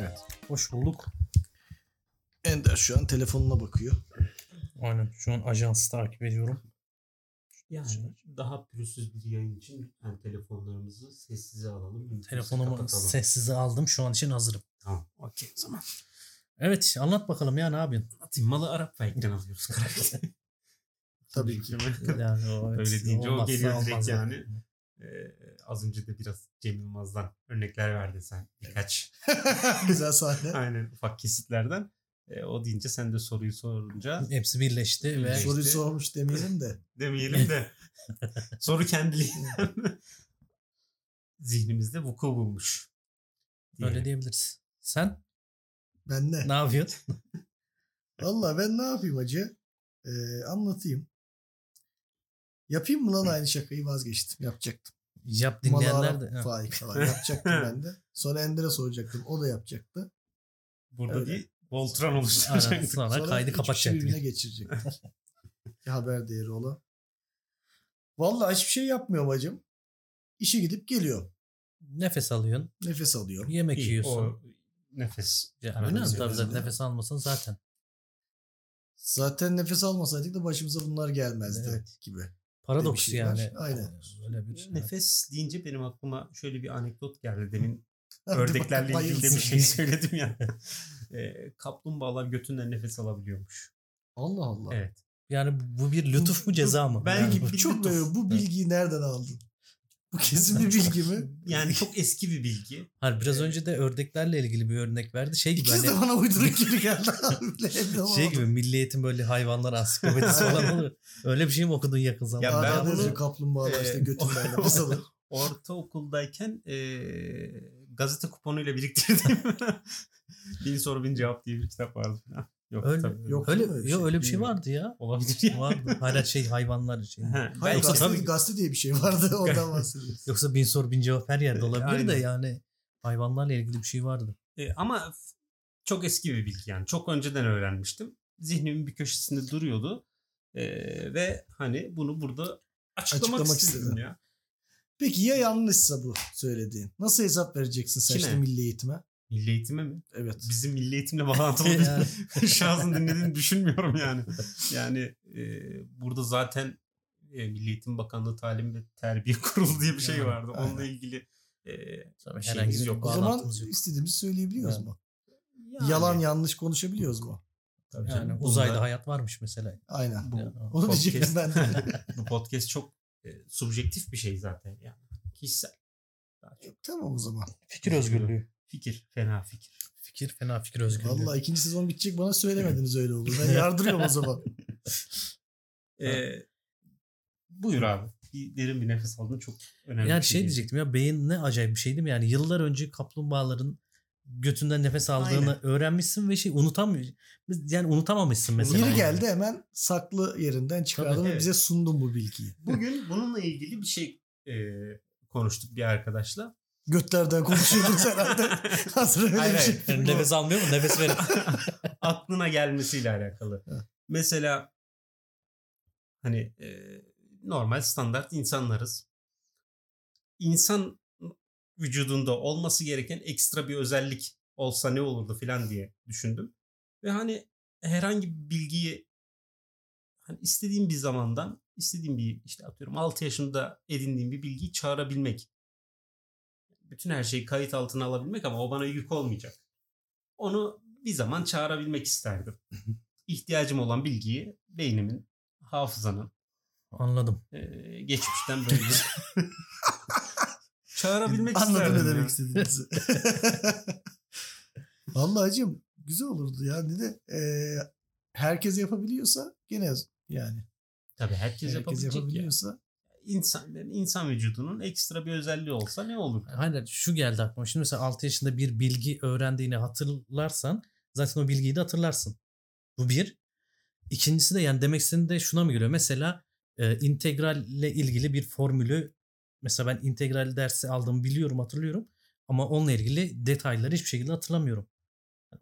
Evet. Hoş bulduk. Ender şu an telefonuna bakıyor. Aynen şu an ajansı takip ediyorum. Yani daha pürüzsüz bir yayın için yani telefonlarımızı sessize alalım. Telefonumu kapatalım. sessize aldım. Şu an için hazırım. Tamam. Okey o zaman. Evet anlat bakalım ya ne yapıyorsun? Atayım malı Arap Faik'ten alıyoruz. Tabii ki. Yani o, evet, Öyle deyince o olmazsa geliyor direkt olmaz yani. Ee, az önce de biraz Cem Yılmaz'dan örnekler verdin sen. Birkaç. Güzel sahne. Aynen ufak kesitlerden. Ee, o deyince sen de soruyu sorunca Hepsi birleşti ve. Soruyu sormuş demeyelim de. demeyelim de soru kendiliğinden zihnimizde vuku bulmuş. öyle diyelim. diyebiliriz. Sen Ben ne? ne yapıyorsun? Valla ben ne yapayım acı? Ee, anlatayım. Yapayım mı lan aynı şakayı vazgeçtim. Yapacaktım. Yap dinleyenler de. ha. Faik falan yapacaktım ben de. Sonra Ender'e soracaktım. O da yapacaktı. Burada Öyle. bir Voltron Aynen, oluşturacaktık. sonra, Sonra kaydı kapatacaktık. birbirine geçirecektik. Bir haber değeri olan. Valla hiçbir şey yapmıyorum acım. İşe gidip geliyorum. Nefes alıyorsun. Nefes alıyorum. Yemek İyi, yiyorsun. O nefes. Ya, nefes Tabii zaten nefes almasın zaten. Zaten nefes almasaydık da başımıza bunlar gelmezdi Evet. gibi. Paradoks şey var. yani. Aynen. Öyle bir şey. Nefes deyince benim aklıma şöyle bir anekdot geldi. Demin ördeklerle ilgili de bir şey söyledim ya. Ee, kaplumbağalar götünden nefes alabiliyormuş. Allah Allah. Evet. Yani bu bir lütuf mu ceza mı? Ben Yani gibi- bu- Çok bu bilgiyi nereden aldın? Bu kesin bir bilgi mi? Yani çok eski bir bilgi. Hayır biraz önce de ördeklerle ilgili bir örnek verdi. Şey gibi İkisi hani de bana uyduruk gibi geldi. Şey gibi Milli Eğitim böyle hayvanlar ansiklopedisi falan olur. Öyle bir şey mi okudun yakın zamanda? Ya ben Arada bunu- kaplumbağalar işte Ee, götünden nefes alır. Ortaokuldayken ee, gazete kuponuyla biriktirdiğim Bin soru bin cevap diye bir kitap vardı. Yok Öyle, tabii. yok. öyle, öyle yok, şey? öyle bir şey Bilmiyorum. vardı ya. Olabilir ya. Vardı. Hala şey hayvanlar şey. Ha, Hayır belki gazete, tabii. gazete diye bir şey vardı ondan bahsediyoruz. Yoksa bin soru bin cevap her yerde olabilir de yani hayvanlarla ilgili bir şey vardı. E, ama çok eski bir bilgi yani. Çok önceden öğrenmiştim. Zihnimin bir köşesinde duruyordu. E, ve hani bunu burada açıklamak, Açıklamak istedim istedim. ya. Peki ya yanlışsa bu söylediğin? Nasıl hesap vereceksin sen Kime? işte milli eğitime? Milli eğitime mi? Evet. Bizim milli eğitimle bağlantılı bir şahsın dinlediğini düşünmüyorum yani. Yani e, burada zaten e, Milli Eğitim Bakanlığı Talim ve Terbiye Kurulu diye bir şey Yani, vardı. Onunla aynen. ilgili e, Tabii Şeyimiz herhangi bir yok. O zaman yok. istediğimizi söyleyebiliyoruz Yani. mu? yani- Yalan yanlış konuşabiliyoruz mu? Tabii Yani canım. uzayda Bunda- hayat varmış mesela. Aynen. Bu Yani, Onu podcast- diyecektim ben de. bu podcast çok e, subjektif bir şey zaten yani. Kişisel. Daha çok tamam o zaman. Fikir özgürlüğü. Fikir, fena fikir. Fikir fena fikir özgürlüğü. Vallahi ikinci sezon bitecek bana söylemediniz öyle olur. Ben yardırıyorum o zaman. E, buyur abi. Bir derin bir nefes aldın çok önemli. Yani bir şey değil. diyecektim ya beyin ne acayip bir şey değil mi? Yani yıllar önce kaplumbağaların götünden nefes aldığını Aynen. öğrenmişsin ve şey unutamıyor. Yani unutamamışsın mesela. Biri geldi hemen saklı yerinden çıkardı Tabii, ve evet. bize sundun bu bilgiyi. Bugün bununla ilgili bir şey e, konuştuk bir arkadaşla. Götlerden konuşuyordunuz herhalde. Hazır öyle Hayır, bir hayır. şey. Yani nefes almıyor mu? Nefes verin. aklına gelmesiyle alakalı. Mesela hani e, normal standart insanlarız. İnsan vücudunda olması gereken ekstra bir özellik olsa ne olurdu falan diye düşündüm. Ve hani herhangi bir bilgiyi hani istediğim bir zamandan istediğim bir işte atıyorum 6 yaşında edindiğim bir bilgiyi çağırabilmek. Bütün her şeyi kayıt altına alabilmek ama o bana yük olmayacak. Onu bir zaman çağırabilmek isterdim. İhtiyacım olan bilgiyi beynimin, hafızanın, Anladım. e, geçmişten böyle çağırabilmek Anladım isterdim. ne ya. demek istediğinizi. Vallahi hacım güzel olurdu ya. Ne de e, herkes yapabiliyorsa gene yani. Tabii herkes, Herkes yapabilecek ya. Yapabiliyorsa. İnsan, vücudunun ekstra bir özelliği olsa ne olur? Hayır şu geldi aklıma. Şimdi mesela 6 yaşında bir bilgi öğrendiğini hatırlarsan zaten o bilgiyi de hatırlarsın. Bu bir. İkincisi de yani demek istediğin de şuna mı geliyor? Mesela e, integralle ilgili bir formülü mesela ben integral dersi aldığımı biliyorum hatırlıyorum ama onunla ilgili detayları hiçbir şekilde hatırlamıyorum.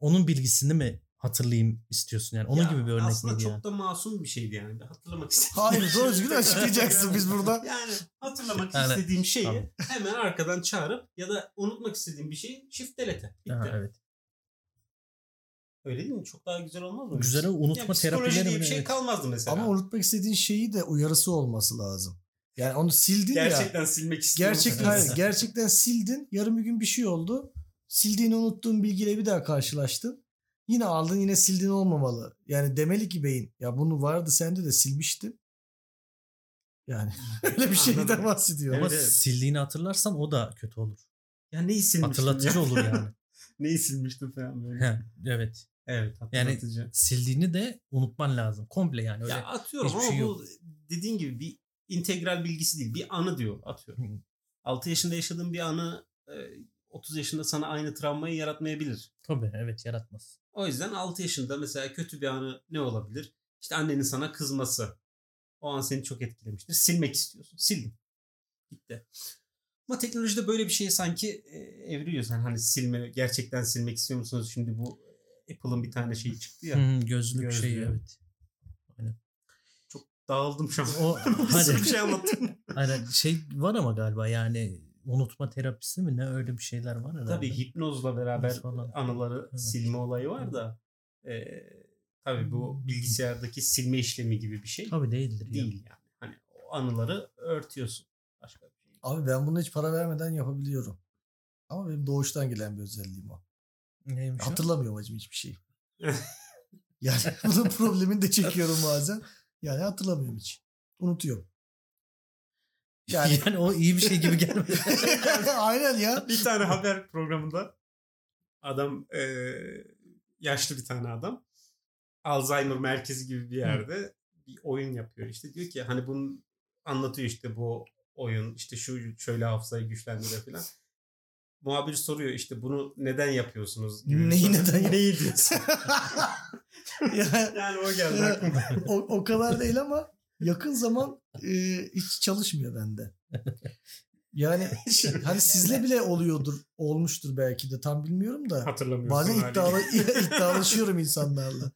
Onun bilgisini mi hatırlayayım istiyorsun yani. Onun Ya gibi bir örnek Aslında miydi çok yani? da masum bir şeydi yani. Hatırlamak istedim. Hayır doğru düzgün açıklayacaksın biz burada. Yani hatırlamak Yani, istediğim şeyi tabii. hemen arkadan çağırıp ya da unutmak istediğim bir şeyi shift delete. Bitti. Ha, evet. Öyle değil mi? Çok daha güzel olmaz mı? Güzel unutma yani terapileri diye mi bir şey Evet. kalmazdı mesela. Ama unutmak istediğin şeyi de uyarısı olması lazım. Yani onu sildin ya. Gerçekten silmek istiyorum. Gerçek, hayır, gerçekten sildin. Yarın bir gün bir şey oldu. Sildiğini unuttuğun bilgiyle bir daha karşılaştın. Yine aldın yine sildiğin olmamalı. Yani demeli ki beyin ya bunu vardı sende de silmiştin. Yani öyle bir şeyden bahsediyor. Ama Evet, sildiğini hatırlarsan o da kötü olur. Ya neyi silmiştim Hatırlatıcı ya? olur yani. neyi silmiştim falan böyle. He, evet. evet Yani hatırlatıcı. sildiğini de unutman lazım. Komple yani öyle. ya atıyorum ama şey bu dediğin gibi bir integral bilgisi değil. Bir anı diyor atıyorum. Hı. 6 yaşında yaşadığın bir anı e, 30 yaşında sana aynı travmayı yaratmayabilir. Tabii evet yaratmaz. O yüzden 6 yaşında mesela kötü bir anı ne olabilir? İşte annenin sana kızması. O an seni çok etkilemiştir. Silmek istiyorsun. Sildin. Gitti. Ama teknolojide böyle bir şeye sanki e, evriliyor. Sen hani silme, gerçekten silmek istiyor musunuz? Şimdi bu Apple'ın bir tane şeyi çıktı ya. Gözlük Gözlüğü. şeyi evet. Çok dağıldım şu an. O hani, bir şey anlattım. hani şey var ama galiba yani unutma terapisi mi ne öyle bir şeyler var herhalde. Tabii hipnozla beraber Hipnoz falan. anıları Evet. silme olayı var da e, tabii bu bilgisayardaki silme işlemi gibi bir şey Tabii değildir. değil yani. Hani o anıları örtüyorsun. Başka bir şey. Abi ben bunu hiç para vermeden yapabiliyorum. Ama benim doğuştan gelen bir özelliğim o. Neymiş o? Hatırlamıyorum hacım hiçbir şey. Yani bunun problemini de çekiyorum bazen. Yani hatırlamıyorum hiç. Unutuyorum. Yani Yani o iyi bir şey gibi gelmedi. aynen ya. bir tane haber programında adam e, yaşlı bir tane adam Alzheimer merkezi gibi bir yerde bir oyun yapıyor işte diyor ki hani bunu anlatıyor işte bu oyun işte şu şöyle hafızayı güçlendiriyor falan. Muhabir soruyor işte bunu neden yapıyorsunuz? gibi Neyi neden Neyi diyorsun? Ya, yani o geldi aklıma. o, o kadar değil ama yakın zaman e, hiç çalışmıyor bende. Yani hani sizle bile oluyordur, olmuştur belki de tam bilmiyorum da. Hatırlamıyorsun Bazen iddialı, iddialaşıyorum insanlarla.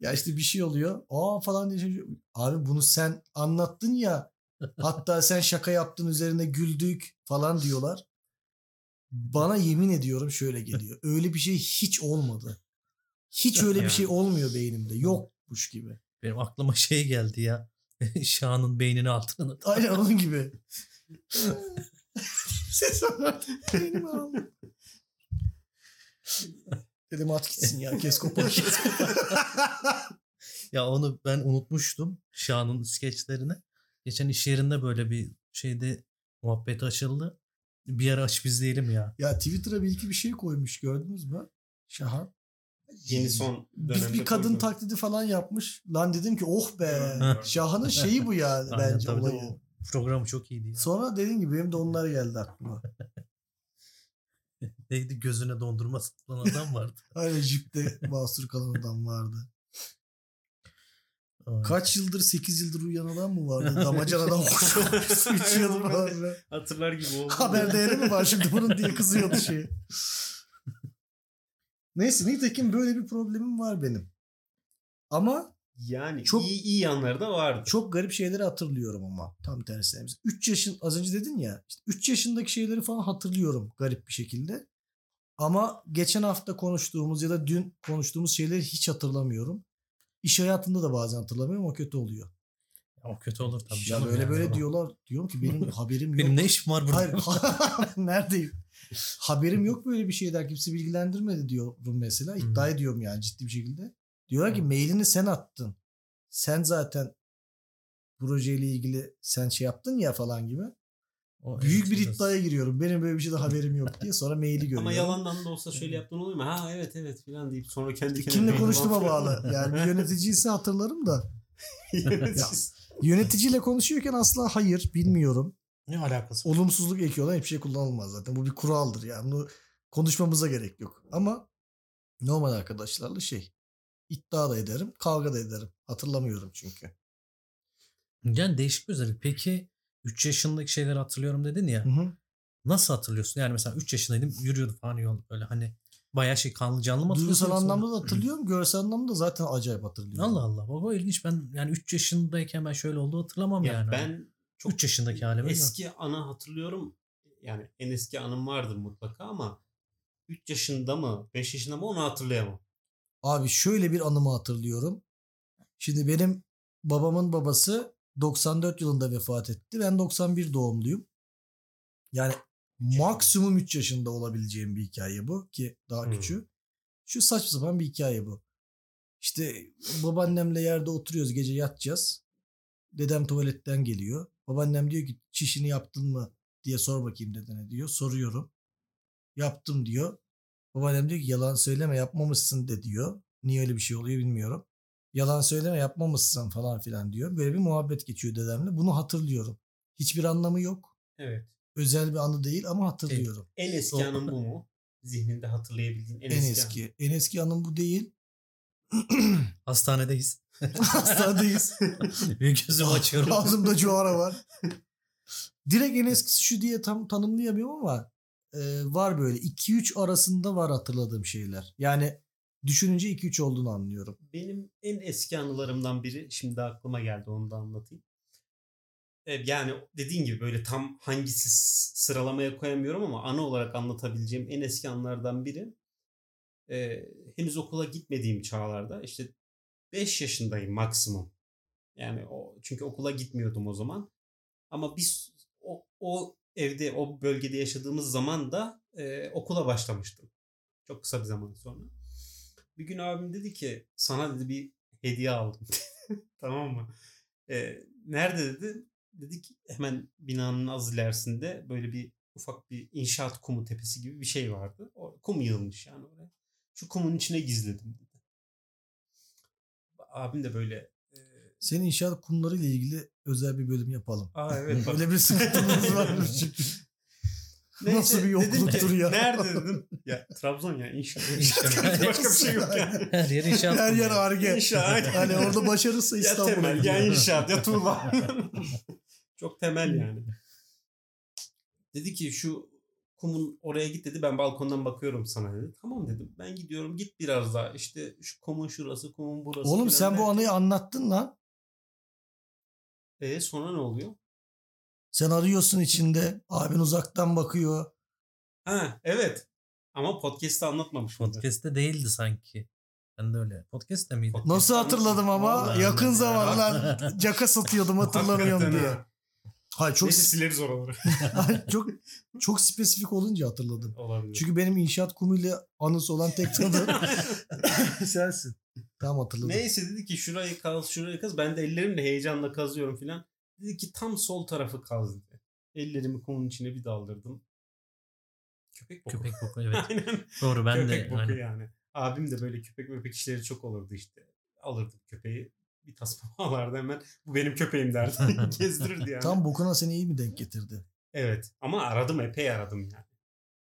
Ya işte bir şey oluyor. Aa falan diye şey- Abi bunu sen anlattın ya. Hatta sen şaka yaptın üzerine güldük falan diyorlar. Bana yemin ediyorum şöyle geliyor. Öyle bir şey hiç olmadı. Hiç öyle bir şey olmuyor beynimde. Yokmuş gibi. Benim aklıma şey geldi ya. Şahan'ın beynini altına. Aynen onun gibi. Ses olarak beynimi aldı. Dedim at gitsin ya kes kopar kes kopar. Ya onu ben unutmuştum Şahan'ın skeçlerini. Geçen iş yerinde böyle bir şeyde muhabbet açıldı. Bir ara açıp izleyelim ya. Ya Twitter'a bir iki bir şey koymuş gördünüz mü? Şahan. Yeni son Bir, dönemde bir kadın koydu. taklidi falan yapmış. Lan dedim ki oh be. Hı. Şahan'ın şeyi bu yani Aynen, bence tabii de olayı. o program çok iyiydi ya. Sonra dediğim gibi benim de onlar geldi aklıma. Neydi gözüne dondurma satılan adam vardı. Aynen jipte mahsur kalan adam vardı. Kaç yıldır 8 yıldır uyuyan adam mı vardı? Damacanadan hoş su içiyordu falan. Hatırlar gibi oldu. Haber değeri mi var şimdi bunun diye kızıyordu şey. Neyse nitekim böyle bir problemim var benim. Ama Yani Çok- iyi, iyi yanları da vardı. çok garip şeyleri hatırlıyorum ama tam tersine. 3 yaşın az önce dedin ya 3 yaşındaki şeyleri falan hatırlıyorum garip bir şekilde. Ama geçen hafta konuştuğumuz ya da dün konuştuğumuz şeyleri hiç hatırlamıyorum. İş hayatında da bazen hatırlamıyorum o kötü oluyor. O kötü olur tabii. Ya canım böyle yani. böyle diyorlar. Diyorum ki benim haberim yok. Benim ne işim var burada? Hayır. Neredeyim? Haberim yok böyle bir şeyden. Kimse bilgilendirmedi diyorum mesela. İddia ediyorum yani ciddi bir şekilde. Diyorlar ki Hı. mailini sen attın. Sen zaten projeyle ilgili sen şey yaptın ya falan gibi. O Büyük bir biraz- iddiaya giriyorum. Benim böyle bir şeyde haberim yok diye. Sonra maili görüyorum. Ama yalandan da olsa şöyle yaptın oluyor mu? Ha evet evet falan deyip sonra kendi kendine. Kimle konuştuğuma falan bağlı. Yani bir yöneticiyse hatırlarım da. Yönetici- Yöneticiyle konuşuyorken asla hayır bilmiyorum. Ne alakası var? olumsuzluk ekiyorlar hiçbir şey kullanılmaz zaten. Bu bir kuraldır yani. Bunu konuşmamıza gerek yok. Ama normal arkadaşlarla şey iddia da ederim, kavga da ederim. Hatırlamıyorum çünkü. Yani değişik bir özellik. Peki 3 yaşındaki şeyleri hatırlıyorum dedin ya. Hı hı. Nasıl hatırlıyorsun? Yani mesela 3 yaşındaydım yürüyordu falan yol böyle hani Bayağı şey kanlı canlı mı Duygusal anlamda da hatırlıyorum. Görsel anlamda da zaten acayip hatırlıyorum. Allah Allah. Bak o ilginç. Ben yani 3 yaşındayken ben şöyle oldu hatırlamam Ya yani. ben çok 3 yaşındaki halimi. eski anı hatırlıyorum. Yani en eski anım vardır mutlaka ama 3 yaşında mı 5 yaşında mı onu hatırlayamam. Abi şöyle bir anımı hatırlıyorum. Şimdi benim babamın babası 94 yılında vefat etti. Ben 91 doğumluyum. Yani maksimum 3 yaşında olabileceğim bir hikaye bu ki daha Hmm. küçük. Şu saçma sapan bir hikaye bu. İşte babaannemle yerde oturuyoruz gece yatacağız. Dedem tuvaletten geliyor. Babaannem diyor ki çişini yaptın mı diye sor bakayım dedene diyor. Soruyorum. Yaptım diyor. Babaannem diyor ki yalan söyleme yapmamışsın de diyor. Niye öyle bir şey oluyor bilmiyorum. Yalan söyleme yapmamışsın falan filan diyor. Böyle bir muhabbet geçiyor dedemle. Bunu hatırlıyorum. Hiçbir anlamı yok. Evet. Özel bir anı değil ama hatırlıyorum. En eski anın bu mu? Zihninde hatırlayabildiğin en, En eski, eski. En eski anım bu değil. Hastanedeyiz. Hastanedeyiz. Bir gözümü açıyorum. Ağzımda cuara var. Direkt en eskisi şu diye tam tanımlayamıyorum ama e, var böyle 2-3 arasında var hatırladığım şeyler. Yani düşününce 2-3 olduğunu anlıyorum. Benim en eski anılarımdan biri şimdi aklıma geldi onu da anlatayım. Yani dediğin gibi böyle tam hangisi sıralamaya koyamıyorum ama anı olarak anlatabileceğim en eski anılardan biri. e, henüz okula gitmediğim çağlarda işte 5 yaşındayım maksimum. Yani o çünkü okula gitmiyordum o zaman. Ama biz o, o evde o bölgede yaşadığımız zaman da e, okula başlamıştım. Çok kısa bir zaman sonra. Bir gün abim dedi ki sana dedi bir hediye aldım. tamam mı? E, nerede dedi? Dedik hemen binanın az ilerisinde böyle bir ufak bir inşaat kumu tepesi gibi bir şey vardı. O, kum yığılmış yani oraya. Şu kumun içine gizledim dedi. Abim de böyle e, Senin inşaat kumları ile ilgili özel bir bölüm yapalım. Aa evet bak. Öyle bir sıkıntımız varmış çünkü. Neyse, Nasıl bir yokluktur ya? Nerede dedim. Ya Trabzon ya inşaat. Başka bir şey yok yani. Her yeri inşaat. Her yer arge. İnşaat. Hani orada başarırsa ya İstanbul'a temel ya inşaat ya tuğla. Çok temel yani. Dedi ki şu kumun oraya git dedi ben balkondan bakıyorum sana dedi. Tamam dedim ben gidiyorum git biraz daha işte şu kumun şurası kumun burası. Oğlum sen bu anıyı anlattın lan. E sonra ne oluyor? Sen arıyorsun içinde. Abin uzaktan bakıyor. Ha evet. Ama podcast'te anlatmamış mıydı? Podcast'te değildi sanki. Ben de öyle. Podcast'te miydi? Podcast- Nasıl hatırladım ama Vallahi yakın ya. zamanlar caka satıyordum hatırlamıyorum diye. Ha. Hayır çok Neyse sileriz oraları. Hayır, çok çok spesifik olunca hatırladım. Olabilir. Çünkü benim inşaat kumuyla anısı olan tek tanıdığım sensin. Tamam hatırladım. Neyse dedi ki şurayı kaz şurayı kaz. Ben de ellerimle heyecanla kazıyorum filan. Dedi ki tam sol tarafı kaz dedi. Ellerimi kumun içine bir daldırdım. Köpek boku. Köpek boku evet. Aynen. Doğru ben köpek de. boku aynen. yani. Abim de böyle köpek köpek işleri çok olurdu işte. Alırdık köpeği bir tasma bağlardı hemen. Bu benim köpeğim derdi. Gezdirirdi yani. Tam bokuna seni iyi mi denk getirdi? Evet ama aradım epey aradım yani.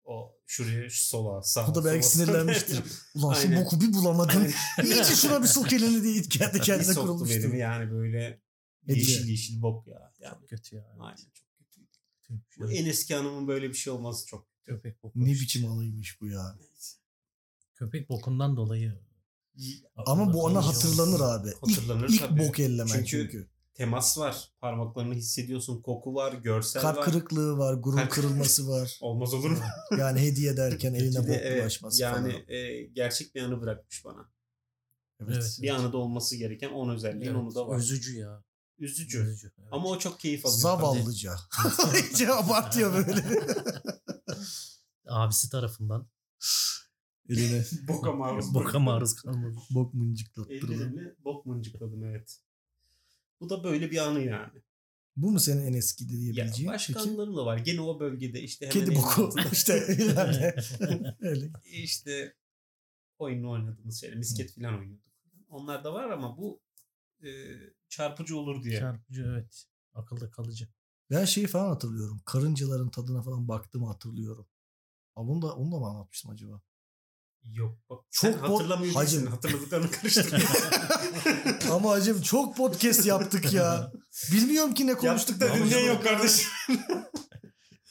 O şuraya şu sola sağa. O da belki sola, sinirlenmiştir. Ulan şu Aynen. boku bir bulamadın. İyice şuna bir sok elini diye kendi Bir kendine kurulmuştu. elimi yani böyle Hediye. yeşil yeşil bok ya. Yani, Çok kötü ya. evet. aynen çok kötüydü. Kötü. Bu en eski anımın böyle bir şey olması çok kötü. Köpek boku. Ne biçim anıymış bu ya. Neyse. Köpek bokundan dolayı. Ama bu ana Hatırladım. hatırlanır abi. İlk, Hatırlanır ilk tabii. bok ellemen Çünkü çünkü. Temas var. Parmaklarını hissediyorsun. Koku var. Görsel Kalp var. kırıklığı var, gurur Kalp- kırılması var. Olmaz olur mu? Yani hediye derken eline bok evet, bulaşması yani falan. e, gerçek bir anı bırakmış bana. Evet. Bir anıda olması gereken 10 özelliğin Evet, onu da var. Üzücü ya. Üzücü. Üzücü. evet. Ama o çok keyif alıyor. Zavallıca. İyice abartıyor böyle. Abisi tarafından Eline Boka maruz. boka maruz kalmadı. bok mıncıklattırdı. Ellerimle bok mıncıkladım evet. Bu da böyle bir anı yani. Bu mu senin en eski Ya diyebileceğin? başka Peki, anılarım da var. Gene o bölgede işte hemen kedi boku. işte ileride. Öyle. işte oyunu oynadığımız şeyler, misket falan oynuyorduk. Onlar da var ama bu e, çarpıcı olur diye. Çarpıcı evet. Akılda kalıcı. Ben şeyi falan hatırlıyorum. Karıncaların tadına falan baktığımı hatırlıyorum. Ama bunu da, onu da mı anlatmıştım acaba? Yok bak Çok sen hatırlamıyorsun. Hacım. Hatırladıklarını karıştırıyorsun. Ama hacım çok podcast yaptık ya. Bilmiyorum ki ne konuştuk Yaptık da dinleyen yok kardeşim.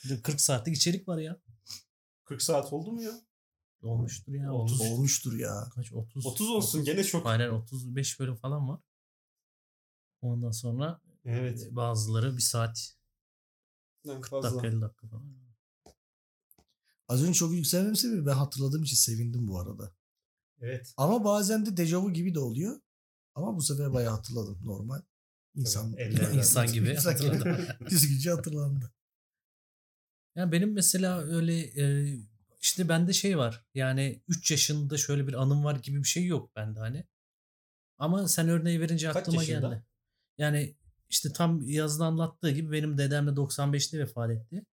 Bir de 40 saatlik içerik var ya. 40 saat oldu mu ya? Olmuştur ya. Olmuş. 30, Olmuştur ya. kaç 30. 30 olsun gene çok. Aynen 35 bölüm falan var. Ondan sonra Evet. e, bazıları bir saat en 40 fazla. dakika 50 dakika falan. Az önce çok yükselmem sebebi ben hatırladığım için sevindim bu arada. Evet. Ama bazen de dejavu gibi de oluyor. Ama bu sefer bayağı hatırladım normal. İnsan, Tabii, İnsan gibi hatırladım. Düzgünce hatırlandı. Yani benim mesela öyle e, işte bende şey var. Yani 3 yaşında şöyle bir anım var gibi bir şey yok bende hani. Ama sen örneği verince Kaç aklıma yaşında? geldi. Yani işte tam yazda anlattığı gibi benim dedem de 95'te vefat etti.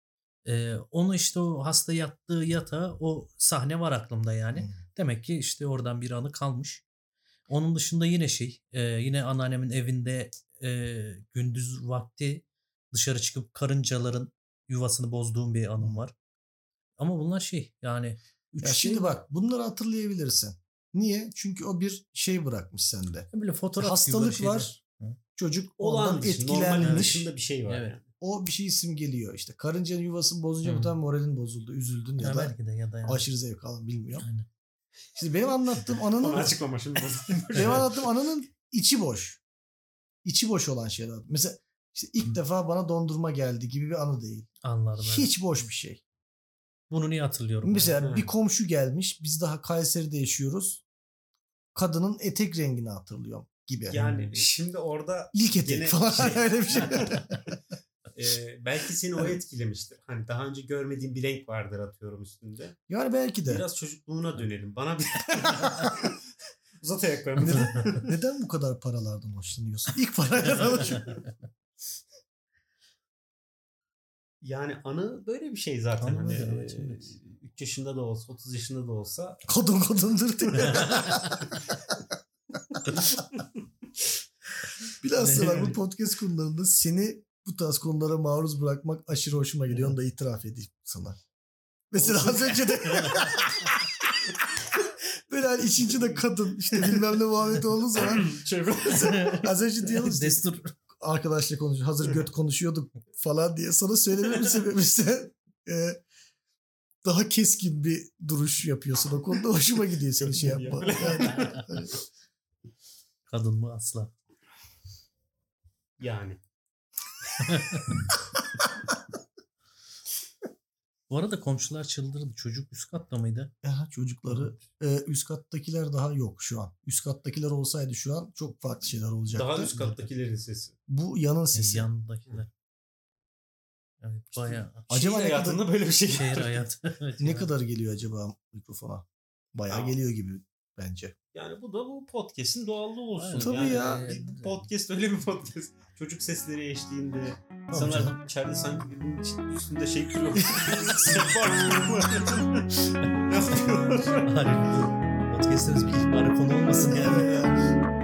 E, onu işte o hasta yattığı yatağı o sahne var aklımda yani. Hmm. Demek ki işte oradan bir anı kalmış. Onun dışında yine şey e, yine anneannemin evinde e, gündüz vakti dışarı çıkıp karıncaların yuvasını bozduğum bir anım var. Ama bunlar şey yani üç Ya şey, şimdi bak bunları hatırlayabilirsin. Niye? Çünkü o bir şey bırakmış sende. böyle fotoğraf Hastalık var. Hı. Çocuk ondan normalin etkilenmiş. dışında bir şey var. Evet. yani. O bir şey isim geliyor. İşte karıncanın yuvası bozunca bir tane moralin bozuldu. Üzüldün ya Ya da belki de ya da yani. aşırı zevk aldın bilmiyorum. Aynen. Şimdi benim anlattığım ananın açıklama şimdi. benim anlattığım ananın içi boş. İçi boş olan şeyler. Mesela işte ilk Hı. defa bana dondurma geldi gibi bir anı değil. Anladım. evet. Hiç boş bir şey. Bunu niye hatırlıyorum? Mesela Hı. bir komşu gelmiş. Biz daha Kayseri'de yaşıyoruz. Kadının etek rengini hatırlıyorum gibi. yani şimdi orada İlk etek falan şey- öyle bir şey. E, belki seni o etkilemiştir. Hani daha önce görmediğin bir renk vardır atıyorum üstünde. yani belki de. Biraz çocukluğuna dönelim. Bana bir uzat ayaklarını. Neden, neden bu kadar paralardan hoşlanıyorsun? İlk parayla alışıyor. Yani anı böyle bir şey zaten. Anı Hani, evet, evet. 3 yaşında da olsa 30 yaşında da olsa Kodum kodumdur diye. Bilhassa bu podcast konularında seni bu tarz konulara maruz bırakmak aşırı hoşuma gidiyor. Onu da itiraf edeyim sana. Mesela az önce de böyle hani içinci de kadın işte bilmem ne muhabbeti olduğu zaman çevre az önce diyelim işte Destur. arkadaşla konuşuyor. Hazır göt konuşuyorduk falan diye sana söylememin sebebi sen e, daha keskin bir duruş yapıyorsun. O konuda hoşuma gidiyor seni şey yapma. Yani, Kadın mı asla. yani. Bu arada komşular çıldırdı. Çocuk üst katta mıydı? ya çocukları e, üst kattakiler daha yok şu an. Üst kattakiler olsaydı şu an çok farklı şeyler olacaktı. Daha üst kattakilerin sesi. Bu yanın Sesi. sesi. Yanındakiler. Evet bayağı Acaba Şehir ne hayatında böyle bir şey. şehir hayatı. Evet Ne kadar geliyor acaba mikrofona? Bayağı Tamam. geliyor gibi bence. Yani bu da bu podcast'in doğallığı olsun. Tabii yani, ya. Bu podcast öyle bir podcast. Çocuk sesleri eşliğinde. Canım. içeride sanki birinin içi- üstünde şey. Sehpa kırıyor. Yapıyorlar. Podcast'imiz bir ihbara konu olmasın. Yani